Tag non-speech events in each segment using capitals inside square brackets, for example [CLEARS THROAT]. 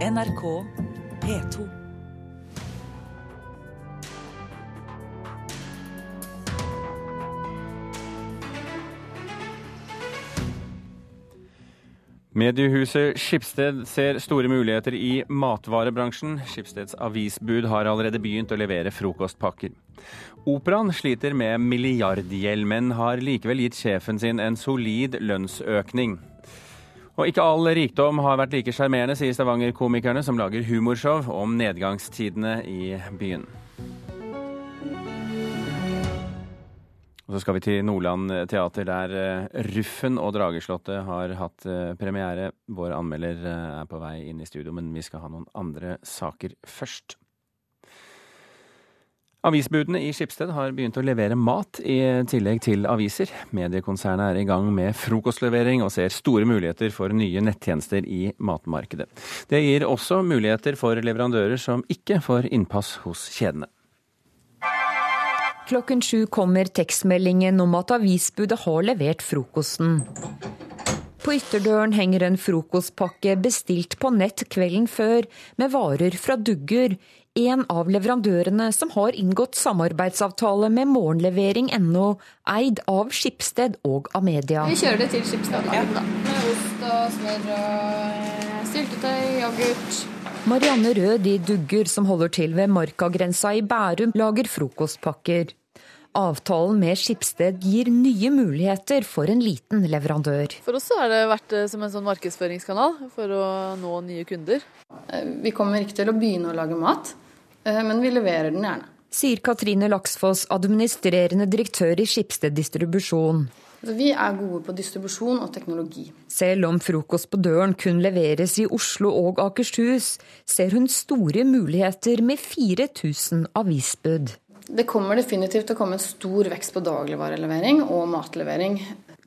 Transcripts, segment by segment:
NRK P2. Mediehuset Skipsted ser store muligheter i matvarebransjen. Skipsteds avisbud har allerede begynt å levere frokostpakker. Operaen sliter med milliardgjeld, men har likevel gitt sjefen sin en solid lønnsøkning. Og ikke all rikdom har vært like sjarmerende, sier Stavanger-komikerne, som lager humorshow om nedgangstidene i byen. Og så skal vi til Nordland teater, der eh, Ruffen og Drageslottet har hatt eh, premiere. Vår anmelder eh, er på vei inn i studio, men vi skal ha noen andre saker først. Avisbudene i Skipsted har begynt å levere mat i tillegg til aviser. Mediekonsernet er i gang med frokostlevering og ser store muligheter for nye nettjenester i matmarkedet. Det gir også muligheter for leverandører som ikke får innpass hos kjedene. Klokken sju kommer tekstmeldingen om at avisbudet har levert frokosten. På ytterdøren henger en frokostpakke bestilt på nett kvelden før, med varer fra Dugger, en av leverandørene som har inngått samarbeidsavtale med morgenlevering.no, eid av Skipsted og Amedia. Vi kjører det til Skipsted, ja. med ost og smør og eh, syltetøy, yoghurt. Marianne Rød i Dugger, som holder til ved Markagrensa i Bærum, lager frokostpakker. Avtalen med Skipsted gir nye muligheter for en liten leverandør. For oss har det vært eh, som en sånn markedsføringskanal for å nå nye kunder. Eh, vi kommer ikke til å begynne å lage mat, eh, men vi leverer den gjerne. Sier Katrine Laksfoss, administrerende direktør i Skipsted distribusjon. Altså, vi er gode på distribusjon og teknologi. Selv om frokost på døren kun leveres i Oslo og Akershus, ser hun store muligheter med 4000 avisbud. Det kommer definitivt til å komme en stor vekst på dagligvarelevering og matlevering.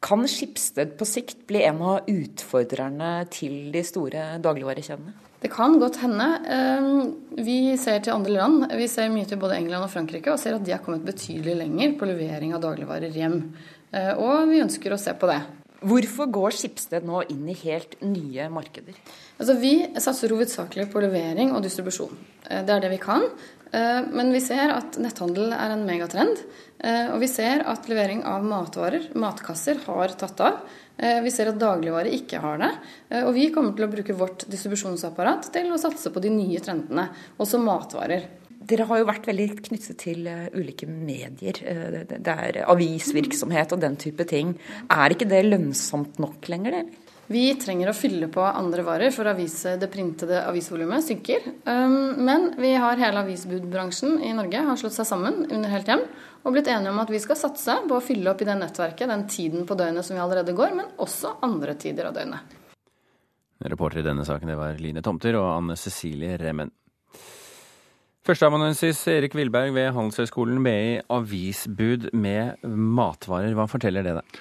Kan Skipsted på sikt bli en av utfordrerne til de store dagligvarekjedene? Det kan godt hende. Ehm, vi ser til andre land. Vi ser mye til både England og Frankrike og ser at de har kommet betydelig lenger på levering av dagligvarer hjem. Eh, og vi ønsker å se på det. Hvorfor går Skipsted nå inn i helt nye markeder? Altså, vi satser hovedsakelig på levering og distribusjon. Eh, det er det vi kan. Eh, men vi ser at netthandel er en megatrend. Eh, og vi ser at levering av matvarer, matkasser, har tatt av. Vi ser at dagligvare ikke har det. Og vi kommer til å bruke vårt distribusjonsapparat til å satse på de nye trendene, også matvarer. Dere har jo vært veldig knyttet til ulike medier. Det er avisvirksomhet og den type ting. Er ikke det lønnsomt nok lenger, eller? Vi trenger å fylle på andre varer for avise, det printede avisvolumet synker. Um, men vi har hele avisbudbransjen i Norge har slått seg sammen under Helt hjem og blitt enige om at vi skal satse på å fylle opp i det nettverket den tiden på døgnet som vi allerede går, men også andre tider av døgnet. Reporter i denne saken det var Line Tomter og Anne Cecilie Remmen. Førsteamanuensis Erik Wilberg ved Handelshøyskolen BI avisbud med matvarer. Hva forteller det deg?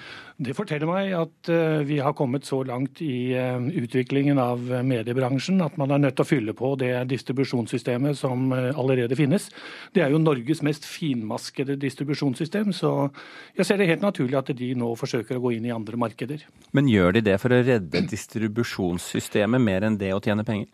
Det forteller meg at eh, vi har kommet så langt i eh, utviklingen av mediebransjen at man er nødt til å fylle på det distribusjonssystemet som eh, allerede finnes. Det er jo Norges mest finmaskede distribusjonssystem, så jeg ser det helt naturlig at de nå forsøker å gå inn i andre markeder. Men gjør de det for å redde distribusjonssystemet mer enn det å tjene penger?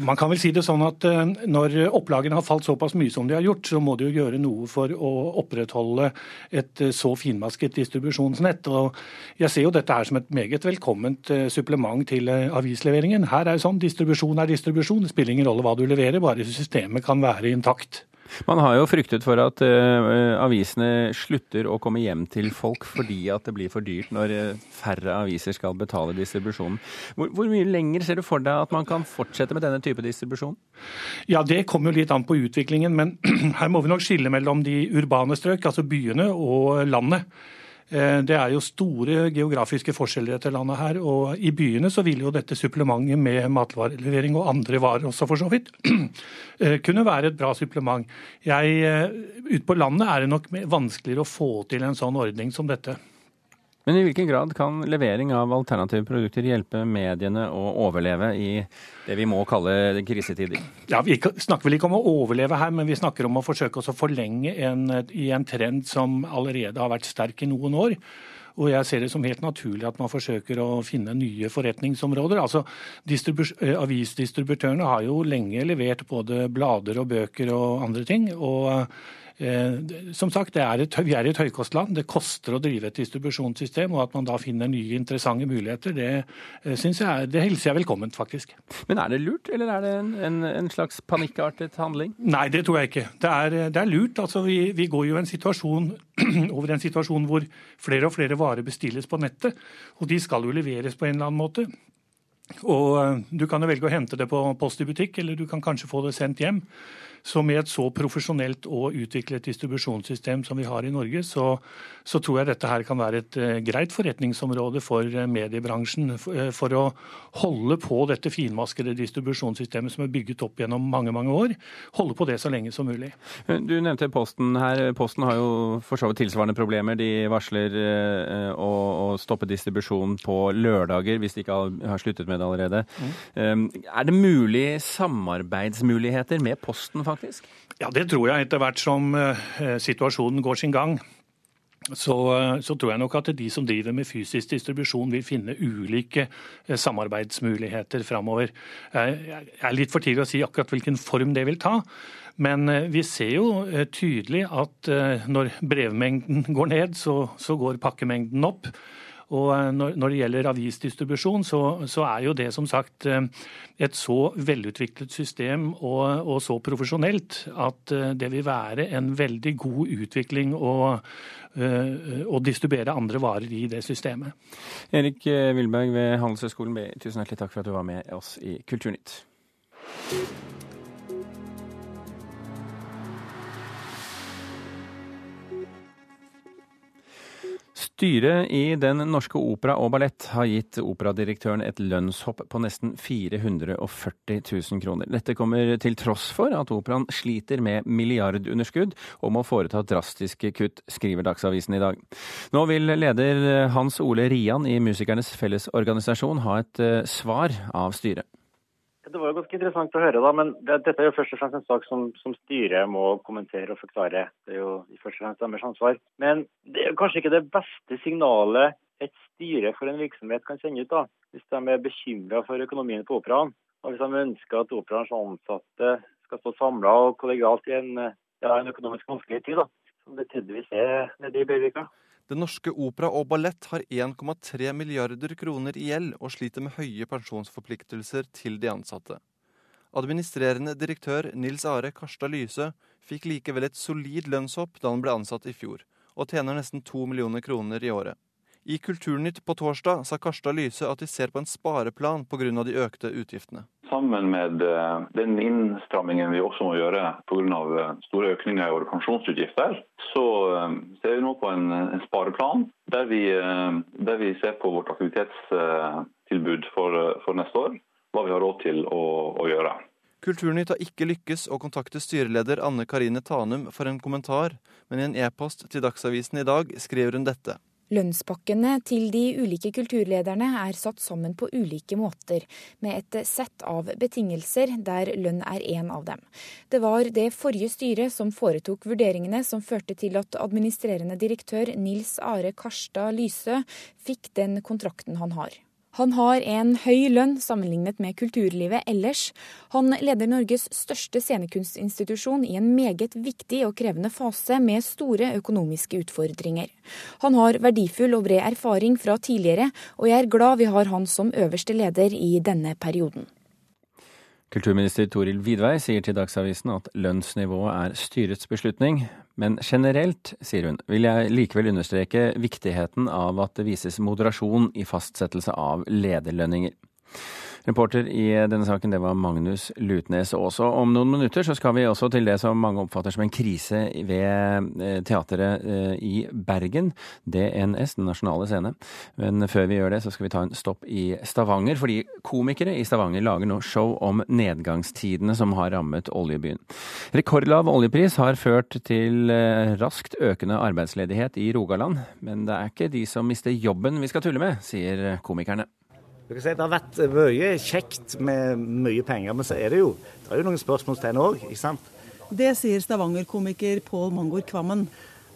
Man kan vel si det sånn at eh, når opplagene har falt såpass mye som de har gjort, så må de jo gjøre noe for å opprettholde et eh, så finmasket distribusjonsnett. Og jeg ser jo dette her som et meget velkomment eh, supplement til avisleveringen. Her er det sånn, distribusjon er distribusjon. Det spiller ingen rolle hva du leverer, bare systemet kan være intakt. Man har jo fryktet for at uh, avisene slutter å komme hjem til folk fordi at det blir for dyrt når uh, færre aviser skal betale distribusjonen. Hvor, hvor, mye lenger ser du for deg at man kan fortsette med denne type distribusjon? Ja, Det kommer jo litt an på utviklingen, men [CLEARS THROAT] her må vi nok skille mellom de urbane strøk, altså byene, og landet. Eh, det er jo store geografiske forskjeller etter landet her. og I byene så vil jo dette supplementet med matvarelevering og andre varer også for så vidt [CLEARS THROAT] eh, kunne være et bra supplement. Jeg, ut Ute på landet er det nok vanskeligere å få til en sånn ordning som dette. Men i hvilken grad kan levering av alternative produkter hjelpe mediene å overleve i det vi må kalle krisetider? Ja, Vi snakker vel ikke om å overleve her, men vi snakker om å forsøke å forlenge en, i en trend som allerede har vært sterk i noen år. Og jeg ser det som helt naturlig at man forsøker å finne nye forretningsområder. Altså, eh, Avisdistributørene har jo lenge levert både blader og bøker og andre ting. og som sagt, et, Vi er i et høykostland. Det koster å drive et distribusjonssystem. og At man da finner nye, interessante muligheter, det, eh, jeg, det hilser jeg velkomment, faktisk. Men er det lurt, eller er det en, en, en slags panikkartet handling? Nei, det tror jeg ikke. Det er, det er lurt. Altså, vi, vi, går jo en [CLEARS THROAT] over en situasjon hvor flere og flere varer bestilles på nettet. Og de skal jo leveres på en eller annen måte. Og eh, Du kan jo velge å hente det på Post i butikk, eller du kan kanskje få det sendt hjem. Så med et så profesjonelt og utviklet distribusjonssystem som vi har i Norge, så, så tror jeg dette her kan være et uh, greit forretningsområde for uh, mediebransjen. For, uh, for, å holde på dette finmaskede distribusjonssystemet som er bygget opp gjennom mange mange år. Holde på det så lenge som mulig. Du nevnte Posten her. Posten har jo for så vidt tilsvarende problemer. De varsler å, å stoppe distribusjon på lørdager hvis de ikke har sluttet med det allerede. Mm. Er det mulig samarbeidsmuligheter med Posten? faktisk? Faktisk? Ja, det tror jeg etter hvert som eh, situasjonen går sin gang. Så, eh, så, tror jeg nok at de som driver med fysisk distribusjon vil finne ulike eh, samarbeidsmuligheter framover. Jeg er litt for tidlig å si akkurat hvilken form det vil ta. Men vi ser jo tydelig at når brevmengden går ned, så, så går pakkemengden opp. Og eh, når, når det gjelder avisdistribusjon, så, så, er jo det som sagt eh, et så velutviklet system og, og, så profesjonelt at eh, det vil være en veldig god utvikling å, å distribuere andre varer i det systemet. Erik Wilberg ved Handelshøyskolen tusen hjertelig takk for at du var med oss i Kulturnytt. Styret i Den norske opera og ballett har gitt operadirektøren et lønnshopp på nesten 440 000 kroner. Dette kommer til tross for at operaen sliter med milliardunderskudd og må foreta drastiske kutt, skriver Dagsavisen i dag. Nå vil leder Hans Ole Rian i Musikernes Fellesorganisasjon ha et eh, svar av styret. Det var jo ganske interessant å høre, da, men det, dette er jo først og fremst en sak som, som, styret må kommentere og forklare. Det er jo først og fremst deres ansvar. Men det er kanskje ikke det beste signalet et styre for en virksomhet kan sende ut, da, hvis de er bekymra for økonomien på operaen. Og hvis de ønsker at operaens ansatte skal stå samla og kollegialt i en, ja, en økonomisk vanskelig tid, da, som det tydeligvis er nede i Bøyrvika. Den norske opera og ballett har 1,3 milliarder kroner i gjeld og sliter med høye pensjonsforpliktelser til de ansatte. Administrerende direktør Nils Are Karstad Lyse fikk likevel et solid lønnshopp da han ble ansatt i fjor, og tjener nesten to millioner kroner i året. I Kulturnytt på torsdag sa Karstad Lyse at de ser på en spareplan pga. de økte utgiftene sammen med eh, den innstrammingen vi også må gjøre pga. Eh, store økninger i våre pensjonsutgifter, så eh, ser vi nå på en, spareplan der vi, der vi, ser på vårt aktivitetstilbud for, for, neste år. Hva vi har råd til å, å gjøre. Kulturnytt har ikke lykkes å kontakte styreleder Anne Karine Tanum for en kommentar, men i en e-post til Dagsavisen i dag skriver hun dette. Lønnspakkene til de ulike kulturlederne er satt sammen på ulike måter, med et sett av betingelser der lønn er en av dem. Det var det forrige styret som foretok vurderingene som førte til at administrerende direktør Nils Are Karstad Lysø fikk den kontrakten han har. Han har en høy lønn sammenlignet med kulturlivet ellers. Han leder Norges største scenekunstinstitusjon i en meget viktig og krevende fase med store økonomiske utfordringer. Han har verdifull og bred erfaring fra tidligere, og jeg er glad vi har han som øverste leder i denne perioden. Kulturminister Toril Vidvei sier til Dagsavisen at lønnsnivået er styrets beslutning, men generelt, sier hun, vil jeg likevel understreke viktigheten av at det vises moderasjon i fastsettelse av lederlønninger. Reporter i denne saken, det var Magnus Lutnes Også om noen minutter så skal vi også til det som mange oppfatter som en krise ved eh, teateret eh, i Bergen, DNS, Den nasjonale scene. Men før vi gjør det, så skal vi ta en stopp i Stavanger, fordi komikere i Stavanger lager nå show om nedgangstidene som har rammet oljebyen. Rekordlav oljepris har ført til eh, raskt økende arbeidsledighet i Rogaland, men det er ikke de som mister jobben vi skal tulle med, sier komikerne. Det har vært mye kjekt med mye penger, men så er det jo, det er jo noen spørsmålstegn òg? Det sier Stavanger-komiker Pål Mangor Kvammen.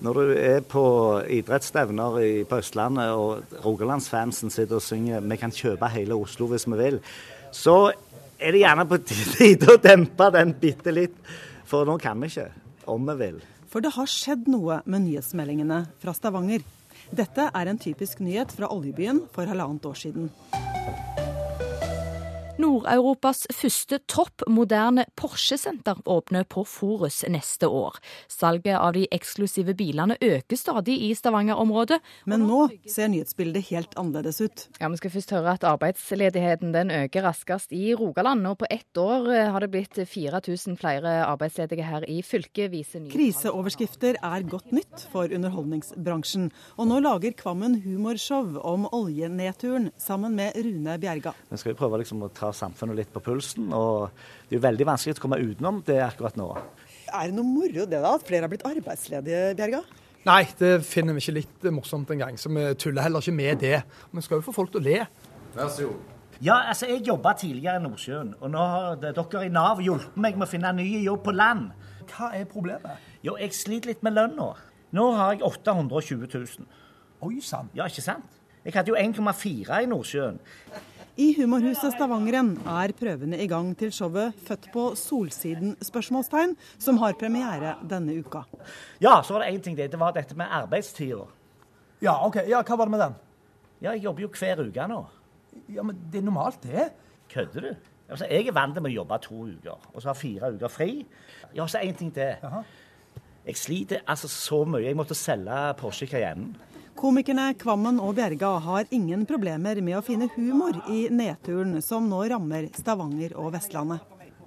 Når du er på idrettsstevner på Østlandet og Rogalandsfansen sitter og synger 'Vi kan kjøpe hele Oslo hvis vi vil', så er det gjerne på tide å dempe den bitte litt. For nå kan vi ikke, om vi vil. For det har skjedd noe med nyhetsmeldingene fra Stavanger. Dette er en typisk nyhet fra oljebyen for halvannet år siden. Nord-Europas første topp moderne Porsche-senter åpner på Forus neste år. Salget av de eksklusive bilene øker stadig i Stavanger-området. Men nå ser nyhetsbildet helt annerledes ut. Ja, Vi skal først høre at arbeidsledigheten den øker raskest i Rogaland. Og på ett år eh, har det blitt 4000 flere arbeidsledige her i fylket, viser nye Kriseoverskrifter er godt nytt for underholdningsbransjen. Og nå lager Kvammen humorshow om oljenedturen sammen med Rune Bjerga. Nå skal vi prøve liksom å ta ta samfunnet litt på pulsen. Og det er jo veldig vanskelig å komme utenom det akkurat nå. Er det noe moro det da, at flere har blitt arbeidsledige, Bjerga? Nei, det finner vi ikke litt morsomt engang. Så vi tuller heller ikke med det. Vi skal jo få folk til å le. Vær så god. Ja, altså Jeg jobba tidligere i Nordsjøen, og nå har dere i Nav hjulpet meg med å finne ny jobb på land. Hva er problemet? Jo, jeg sliter litt med lønna. Nå har jeg 820 000. Oi sann. Ja, ikke sant? Jeg hadde jo 1,4 i Nordsjøen. I Humorhuset Stavangeren er prøvene i gang til showet 'Født på solsiden?' spørsmålstegn, som har premiere denne uka. Ja, så var det én ting Det, Det var dette med arbeidstida. Ja, ok. Ja, Hva var det med den? Ja, Jeg jobber jo hver uke nå. Ja, Men det er normalt, det. Kødder du? Altså, Jeg er vant med å jobbe to uker, og så ha fire uker fri. Ja, så én ting til. Aha. Jeg sliter altså så mye. Jeg måtte selge Porsche Cayenne. Komikerne Kvammen og Bjerga har ingen problemer med å finne humor i nedturen som nå rammer Stavanger og Vestlandet.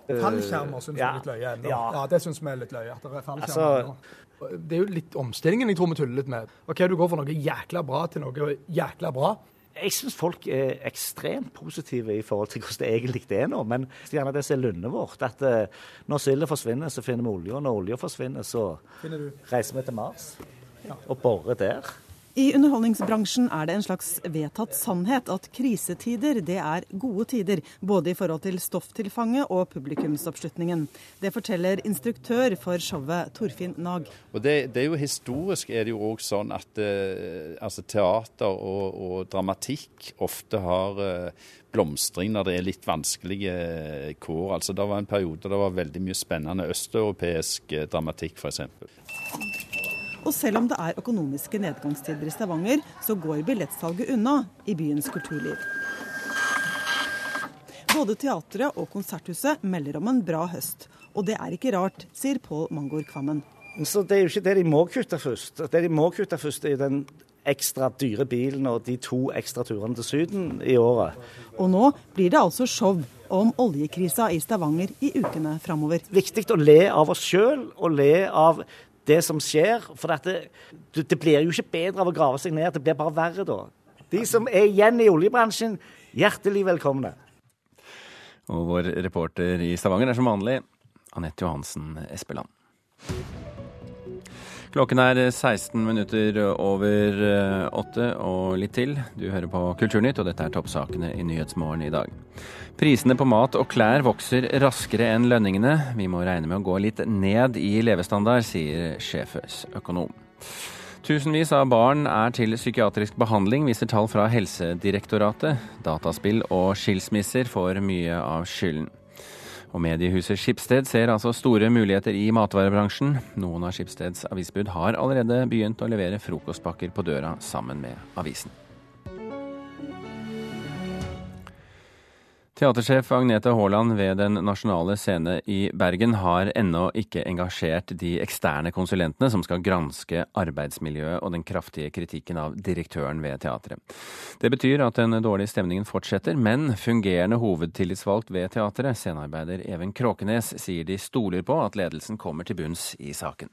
Fallskjermer syns vi er litt løye ennå. Ja. ja. det syns vi er litt løye. at Det er fallskjermer altså, Det er jo litt omstillingen jeg tror vi tuller litt med. Ok, Du går fra noe jækla bra til noe jækla bra. Jeg syns folk er ekstremt positive i forhold til hvordan det egentlig er nå. Men det er gjerne det som er lundet vårt. At uh, når silda forsvinner, så finner vi olje. Og når olja forsvinner, så reiser vi til Mars ja. og borer der. I underholdningsbransjen er det en slags vedtatt sannhet at krisetider det er gode tider, både i forhold til stofftilfanget og publikumsoppslutningen. Det forteller instruktør for showet Torfinn Nag. Og det, det, er jo Historisk er det jo òg sånn at eh, altså teater og, og, dramatikk ofte har eh, blomstring når det er litt vanskelige eh, kår. Altså, det var en periode det var veldig mye spennende østeuropeisk eh, dramatikk, f.eks. Og selv om det er økonomiske nedgangstider i Stavanger, så går billettsalget unna i byens kulturliv. Både teatret og Konserthuset melder om en bra høst. Og det er ikke rart, sier Pål Mangor Kvammen. Så Det er jo ikke det de må kutte først. Det de må kutte først, er den ekstra dyre bilen og de to ekstra turene til Syden i året. Og nå blir det altså show om oljekrisa i Stavanger i ukene framover. Viktig å le av oss sjøl og le av det som skjer. For det, det, blir jo ikke bedre av å grave seg ned, det blir bare verre da. De som er igjen i oljebransjen, hjertelig velkomne. Og vår reporter i Stavanger er som vanlig Anette Johansen Espeland. Klokken er 16 minutter over eh, åtte og litt til. Du hører på Kulturnytt, og dette er toppsakene i Nyhetsmorgen i dag. Prisene på mat og klær vokser raskere enn lønningene. Vi må regne med å gå litt ned i levestandard, sier sjefes økonom. Tusenvis av barn er til psykiatrisk behandling, viser tall fra Helsedirektoratet. Dataspill og skilsmisser får mye av skylden. Og mediehuset Skipsted ser altså store muligheter i matvarebransjen. Noen av Skipsteds avisbud har allerede begynt å levere frokostpakker på døra sammen med avisen. Teatersjef Agnete Haaland ved Den nasjonale scene i Bergen har ennå ikke engasjert de eksterne konsulentene som skal granske arbeidsmiljøet og den kraftige kritikken av direktøren ved teatret. Det betyr at den dårlige stemningen fortsetter, men fungerende hovedtillitsvalgt ved teatret, scenearbeider Even Kråkenes, sier de stoler på at ledelsen kommer til bunns i saken.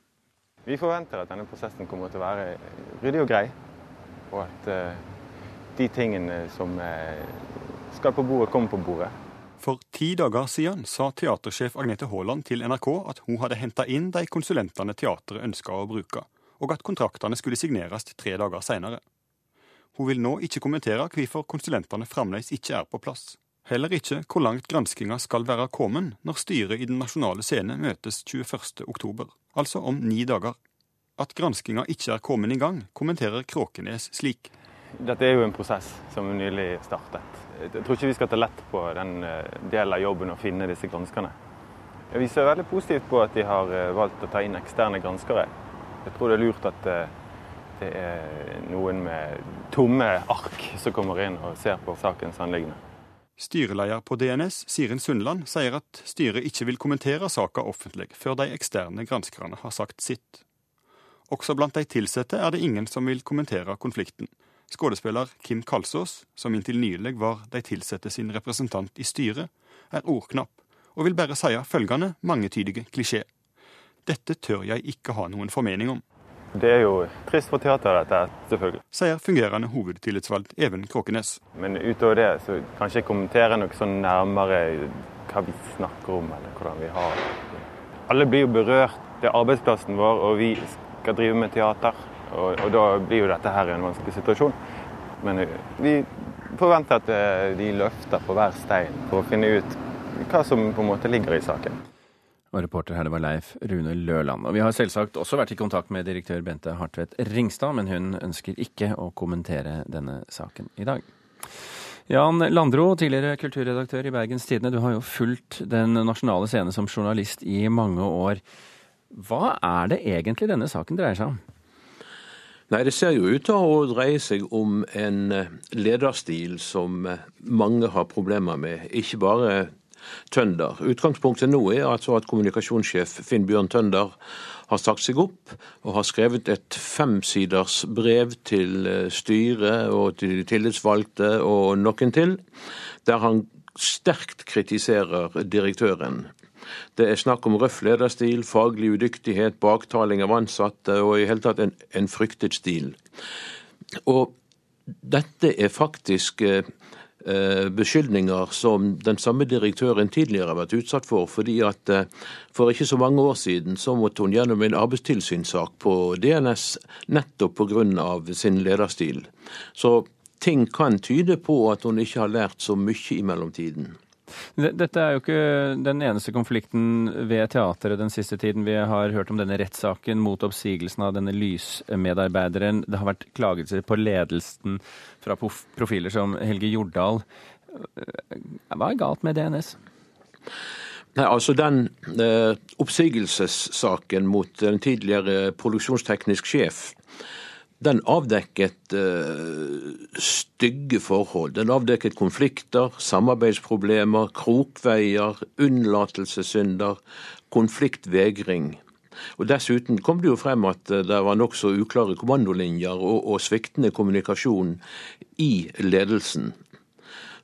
Vi forventer at denne prosessen kommer til å være ryddig og grei, og at uh, de tingene som uh, skal på bordet, komme på bordet. For ti dager siden sa teatersjef Agnete Haaland til NRK at hun hadde henta inn de konsulentene teatret ønska å bruke, og at kontraktene skulle signeres tre dager seinere. Hun vil nå ikke kommentere hvorfor konsulentene fremdeles ikke er på plass. Heller ikke hvor langt granskinga skal være kommet når styret i Den nasjonale scene møtes 21.10, altså om ni dager. At granskinga ikke er kommet i gang, kommenterer Kråkenes slik. Dette er jo en prosess som nylig startet. Jeg tror ikke vi skal ta lett på den eh, delen av jobben å finne disse granskerne. Vi ser veldig positivt på at de har eh, valgt å ta inn eksterne granskere. Jeg tror det er lurt at eh, det er noen med tomme ark som kommer inn og ser på sakens anliggende. Styreleder på DNS, Siren Sundland, sier at styret ikke vil kommentere saka offentlig før de eksterne granskerne har sagt sitt. Også blant de ansatte er det ingen som vil kommentere konflikten. Skuespiller Kim Kalsås, som inntil nylig var de ansatte sin representant i styret, er ordknapp, og vil bare si følgende mangetydige klisjé. Dette tør jeg ikke ha noen formening om. Det er jo trist for teateret, dette, selvfølgelig. Sier fungerende hovedtillitsvalgt Even Kråkenes. Men utover det så kan jeg ikke kommentere noe sånn nærmere hva vi snakker om, eller hvordan vi har det. Alle blir jo berørt. Det er arbeidsplassen vår, og vi skal drive med teater. Og, og da blir jo dette her en vanskelig situasjon. Men eh, vi forventer at eh, de løfter på hver stein for å finne ut hva som på en måte ligger i saken. Og reporter her det var Leif Rune Løland. Og vi har selvsagt også vært i kontakt med direktør Bente Hartvedt Ringstad, men hun ønsker ikke å kommentere denne saken i dag. Jan Landro, tidligere kulturredaktør i Bergens Tidende. Du har jo fulgt Den nasjonale scene som journalist i mange år. Hva er det egentlig denne saken dreier seg om? Nei, Det ser jo ut til å dreie seg om en lederstil som mange har problemer med. Ikke bare Tønder. Utgangspunktet nå er altså at kommunikasjonssjef Finn Bjørn Tønder har sagt seg opp og har skrevet et femsiders brev til eh, styret og til de tillitsvalgte og noen til, der han sterkt kritiserer direktøren. Det er snakk om røff lederstil, faglig udyktighet, baktaling av ansatte og i hele tatt en, en fryktet stil. Og dette er faktisk eh, Eh, beskyldninger som den samme direktøren tidligere har vært utsatt for. fordi at eh, For ikke så mange år siden så måtte hun gjennom en arbeidstilsynssak på DNS nettopp pga. sin lederstil. Så ting kan tyde på at hun ikke har lært så mye i mellomtiden. Dette er jo ikke den eneste konflikten ved teateret den siste tiden. Vi har hørt om denne rettssaken mot oppsigelsen av denne lysmedarbeideren. Det har vært klagelser på ledelsen fra profiler som Helge Jordal. Hva er galt med DNS? Nei, altså Den eh, oppsigelsessaken mot den tidligere produksjonsteknisk sjef den avdekket uh, stygge forhold. Den avdekket konflikter, samarbeidsproblemer, krokveier, unnlatelsessynder, konfliktvegring. Og Dessuten kom det jo frem at eh, det var nokså uklare kommandolinjer og, og sviktende kommunikasjon i ledelsen.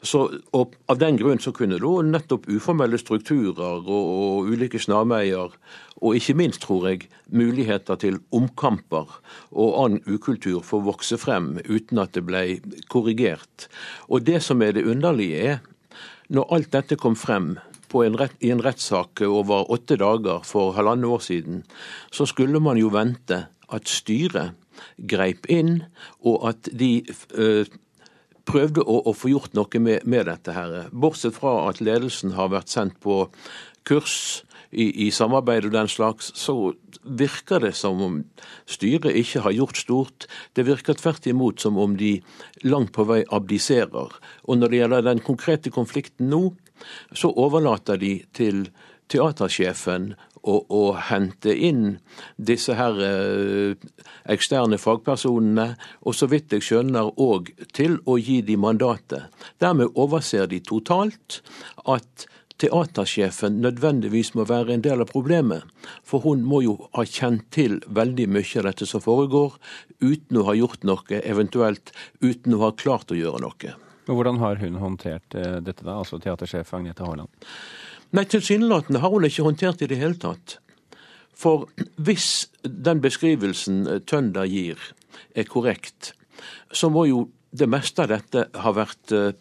Så, og Av den grunn så kunne da nettopp uformelle strukturer og, og ulike snarveier, og ikke minst, tror jeg, muligheter til omkamper og annen ukultur få vokse frem uten at det ble korrigert. Og Det som er det underlige, er når alt dette kom frem en rett, i en rettssak over åtte dager for halvannet år siden, så skulle man jo vente at styret greip inn, og at de øh, prøvde å, å, få gjort noe med, med, dette. her. Bortsett fra at ledelsen har vært sendt på kurs i, i samarbeid og den slags, så virker det som om styret ikke har gjort stort. Det virker tvert imot som om de langt på vei abdiserer. Og når det gjelder den konkrete konflikten nå, så overlater de til teatersjefen å, å hente inn disse her eh, eksterne fagpersonene, og så vidt jeg skjønner òg til å gi de mandatet. Dermed overser de totalt at teatersjefen nødvendigvis må være en del av problemet. For hun må jo ha kjent til veldig mye av dette som foregår, uten å ha gjort noe, eventuelt uten å ha klart å gjøre noe. Hvordan har hun håndtert eh, dette, da, altså teatersjef Agnete Haaland? Nei, tilsynelatende har hun ikke håndtert i det hele tatt. For hvis den beskrivelsen eh, Tønder gir er korrekt, så må jo det meste av dette ha vært eh,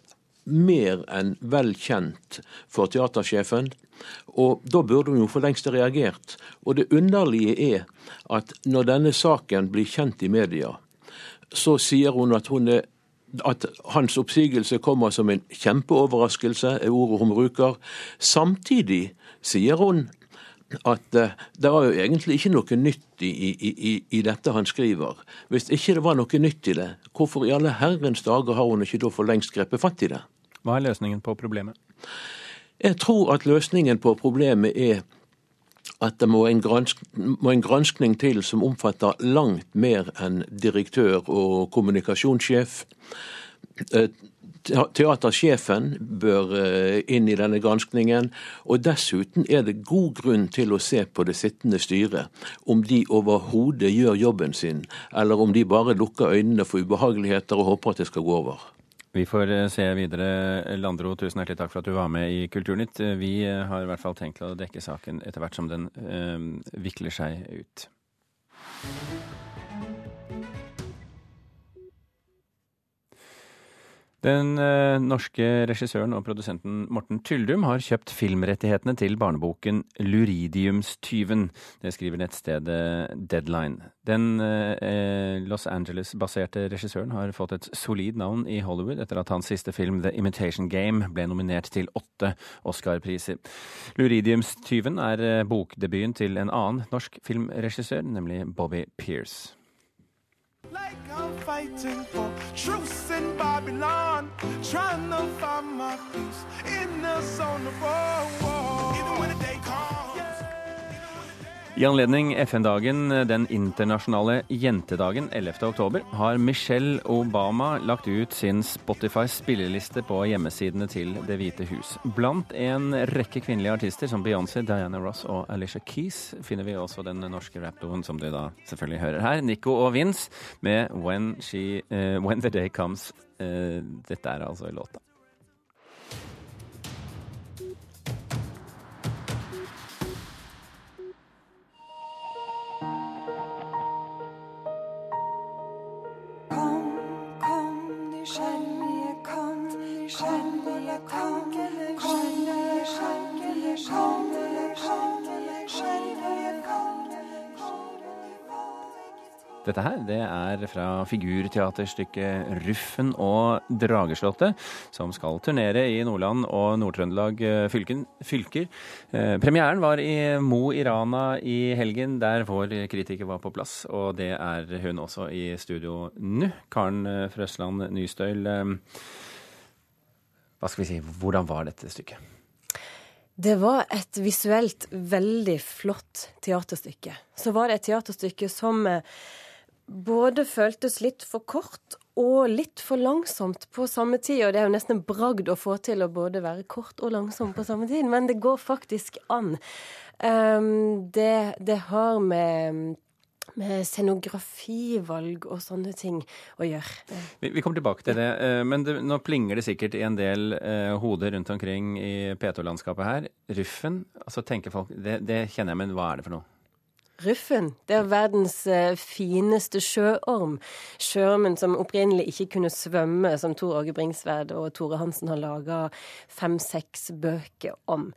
mer enn vel kjent for teatersjefen. Og da burde hun jo for lengst ha reagert. Og det underlige er at når denne saken blir kjent i media, så sier hun at hun er at hans oppsigelse kommer som en kjempeoverraskelse, er ordet hun bruker. Samtidig sier hun at uh, det er jo egentlig ikke noe nytt i, i, i, i, dette han skriver. Hvis ikke det var noe nytt i det, hvorfor i alle herrens dager har hun ikke da for lengst grepet fatt i det? Hva er løsningen på problemet? Jeg tror at løsningen på problemet er at det må en, må en granskning til som omfatter langt mer enn direktør og kommunikasjonssjef. Eh, teatersjefen bør eh, inn i denne granskningen. Og dessuten er det god grunn til å se på det sittende styret, om de overhodet gjør jobben sin, eller om de bare lukker øynene for ubehageligheter og håper at det skal gå over. Vi får eh, se videre. Landro, tusen hjertelig takk for at du var med i Kulturnytt. Vi har i hvert fall tenkt å dekke saken etter hvert som den øh, vikler seg ut. Den eh, norske regissøren og produsenten Morten Tyldum har kjøpt filmrettighetene til barneboken 'Luridiumstyven'. Det skriver nettstedet Deadline. Den eh, Los Angeles-baserte regissøren har fått et solid navn i Hollywood etter at hans siste film 'The Imitation Game' ble nominert til åtte Oscar-priser. 'Luridiumstyven' er eh, bokdebuten til en annen norsk filmregissør, nemlig Bobby Pearce. Like I'm fighting for truce in Babylon, trying to find my peace in the zone of war. Even when the day. I anledning FN-dagen, den internasjonale jentedagen 11. oktober, har Michelle Obama lagt ut sin Spotify-spilleliste på hjemmesidene til Det hvite hus. Blant en rekke kvinnelige artister som Beyoncé, Diana Ross og Alicia Keys finner vi også den norske rapdoen som du da selvfølgelig hører her, Nico og Vince med When, she, uh, When the Day Comes. Uh, dette er altså låta. Dette her det er fra figurteaterstykket 'Ruffen og Drageslottet', som skal turnere i Nordland og Nord-Trøndelag eh, fylker. Eh, premieren var i Mo i Rana i helgen, der vår kritiker var på plass. Og det er hun også i studio nå. Karen eh, Frøsland Nystøyl. Hva skal vi si, hvordan var dette stykket? Det var et visuelt veldig flott teaterstykke. Så var det et teaterstykke som både føltes litt for kort og litt for langsomt på samme tid. Og det er jo nesten en bragd å få til å både være kort og langsom på samme tid, men det går faktisk an. Um, det, det, har med, med scenografivalg og sånne ting å gjøre. Vi, vi kommer tilbake til det, eh, men det, nå plinger det sikkert i en del uh, hoder rundt omkring i P2-landskapet her. Ruffen, altså tenker folk, det, det kjenner jeg, men hva er det for noe? Ruffen. Det er verdens eh, fineste sjøorm. Sjøormen som opprinnelig ikke kunne svømme, som Tor Åge Bringsværd og Tore Hansen har laga fem-seks bøker om.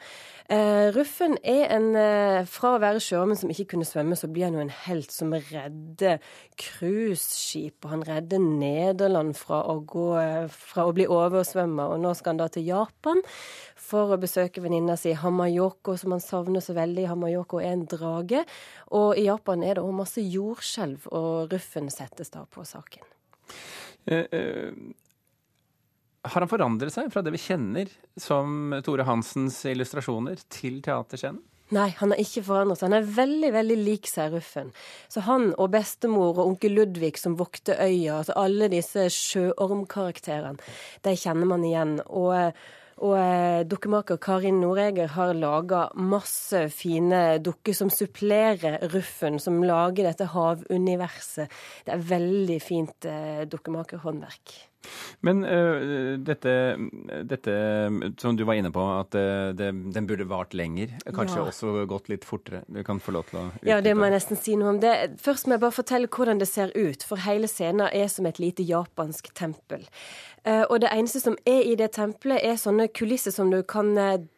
Uh, Ruffen er en uh, Fra å være sjømann som ikke kunne svømme, så blir han jo en helt som redder cruiseskip. Og han redder Nederland fra å, gå, fra å bli oversvømma, og nå skal han da til Japan for å besøke venninna si Hamayoko, som han savner så veldig. Hamayoko er en drage. Og i Japan er det òg masse jordskjelv, og Ruffen settes da på saken. Har han forandret seg fra det vi kjenner som Tore Hansens illustrasjoner, til teaterscenen? Nei, han har ikke forandret seg. Han er veldig veldig lik seg Ruffen. Så han og bestemor og onkel Ludvig som vokter øya, altså alle disse sjøormkarakterene, de kjenner man igjen. Og og eh, dukkemaker Karin Noreger har laga masse fine dukker som supplerer Ruffen, som lager dette havuniverset. Det er veldig fint eh, dukkemakerhåndverk. Men uh, dette, dette, som du var inne på, at uh, det, den burde vart lenger. Kanskje ja. også gått litt fortere. Du kan få lov til å utdype. Ja, det må jeg nesten si noe om. Det. Først må jeg bare fortelle hvordan det ser ut. For hele scenen er som et lite japansk tempel. Uh, og det eneste som er i det tempelet, er sånne kulisser som du kan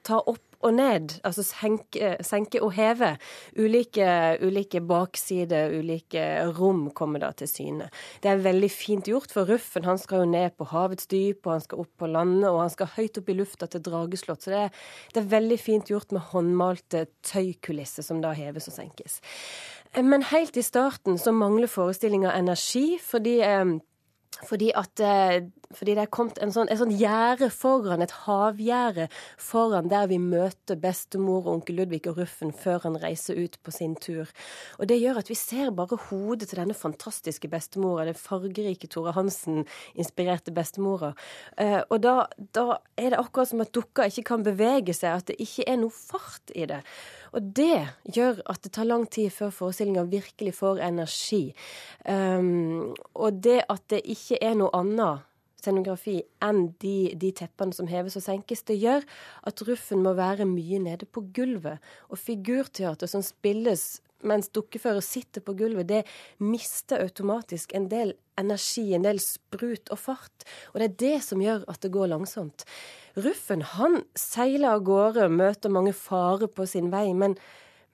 ta opp og ned, altså senke, senke og heve. Ulike, ulike baksider, ulike rom kommer da til syne. Det er veldig fint gjort, for Ruffen han skal jo ned på havets dyp, og han skal opp på landet, og han skal høyt opp i lufta til Drageslott. Så det er, det er veldig fint gjort med håndmalte tøykulisser som da heves og senkes. Men helt i starten så mangler forestillinga energi, fordi eh, fordi, at, eh, fordi det er kommet en sånn, et sånt gjerde foran, et havgjerde foran der vi møter bestemor og onkel Ludvig og Ruffen før han reiser ut på sin tur. Og Det gjør at vi ser bare hodet til denne fantastiske bestemora, den fargerike Tore Hansen-inspirerte bestemora. Eh, og da, da er det akkurat som at dukka ikke kan bevege seg, at det ikke er noe fart i det. Og det gjør at det tar lang tid før forestillinga virkelig får energi. Um, og det at det ikke er noe annet scenografi enn de, de, teppene som heves og senkes. Det gjør at Ruffen må være mye nede på gulvet. Og figurteater som spilles mens dukkefører sitter på gulvet, det mister automatisk en del energi, en del sprut og fart. Og det er det som gjør at det går langsomt. Ruffen han seiler av gårde, møter mange farer på sin vei, men,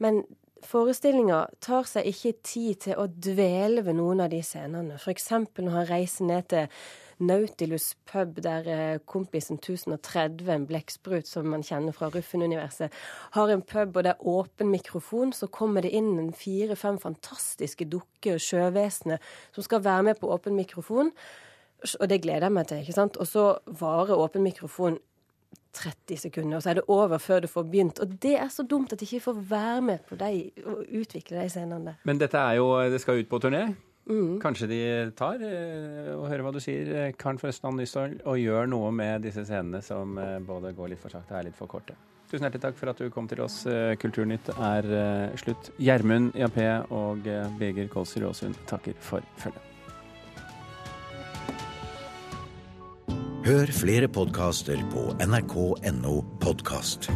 men forestillinga tar seg ikke tid til å dvele ved noen av de scenene. F.eks. når han reiser ned til Nautilus pub, der eh, kompisen 1030, en blekksprut som man kjenner fra Ruffen-universet, har en pub, og det er åpen mikrofon. Så kommer det inn fire-fem fantastiske dukker sjøvesener som skal være med på åpen mikrofon. Og det gleder jeg meg til. ikke sant? Og så varer åpen mikrofon 30 sekunder, og så er det over før du får begynt. Og det er så dumt at de ikke får være med på de, og utvikle de scenene. Men dette er jo, det skal ut på turné? Mm. Kanskje de tar, eh, og hører hva du sier, eh, Karen Forøstland Nystøl, og gjør noe med disse scenene som eh, både går litt for sakte og er litt for korte. Tusen hjertelig takk for at du kom til oss. Kulturnytt er slutt. Gjermund Jappé og Birger Kolsrud Aasund takker for følget. Hør flere podkaster på nrk.no podkast.